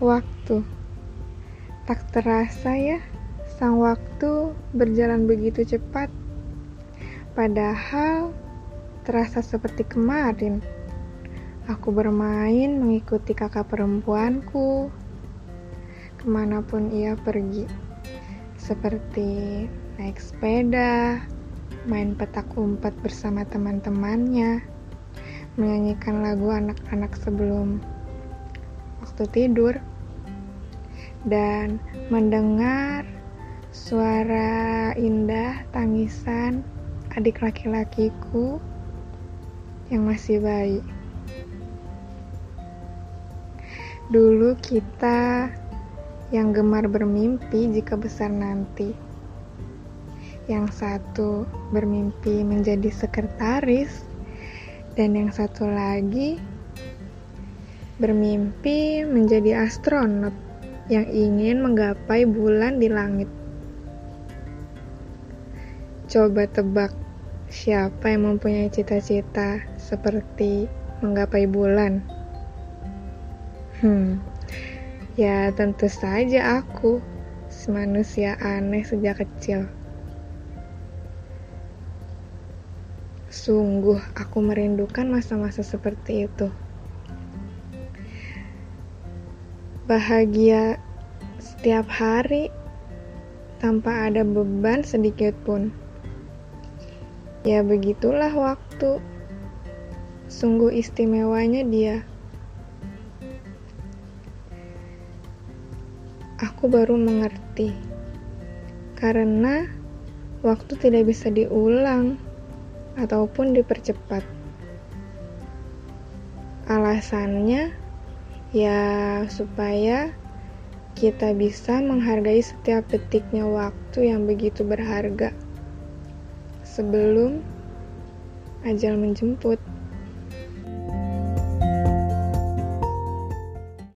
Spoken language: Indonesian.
Waktu. Tak terasa ya, sang waktu berjalan begitu cepat, padahal terasa seperti kemarin. Aku bermain mengikuti kakak perempuanku. Ke mana pun ia pergi, seperti naik sepeda, main petak umpet bersama teman-temannya, menyanyikan lagu anak-anak sebelum waktu tidur dan mendengar suara indah tangisan adik laki-lakiku yang masih bayi. Dulu kita yang gemar bermimpi jika besar nanti. Yang satu bermimpi menjadi sekretaris dan yang satu lagi bermimpi menjadi astronot yang ingin menggapai bulan di langit. Coba tebak siapa yang mempunyai cita-cita seperti menggapai bulan. Hmm, ya tentu saja aku, manusia aneh sejak kecil. Sungguh aku merindukan masa-masa seperti itu. Bahagia setiap hari tanpa ada beban sedikit pun. Ya begitulah waktu. Sungguh istimewanya dia. Aku baru mengerti. Karena waktu tidak bisa diulang ataupun dipercepat. Alasannya ya supaya kita bisa menghargai setiap detiknya waktu yang begitu berharga sebelum ajal menjemput.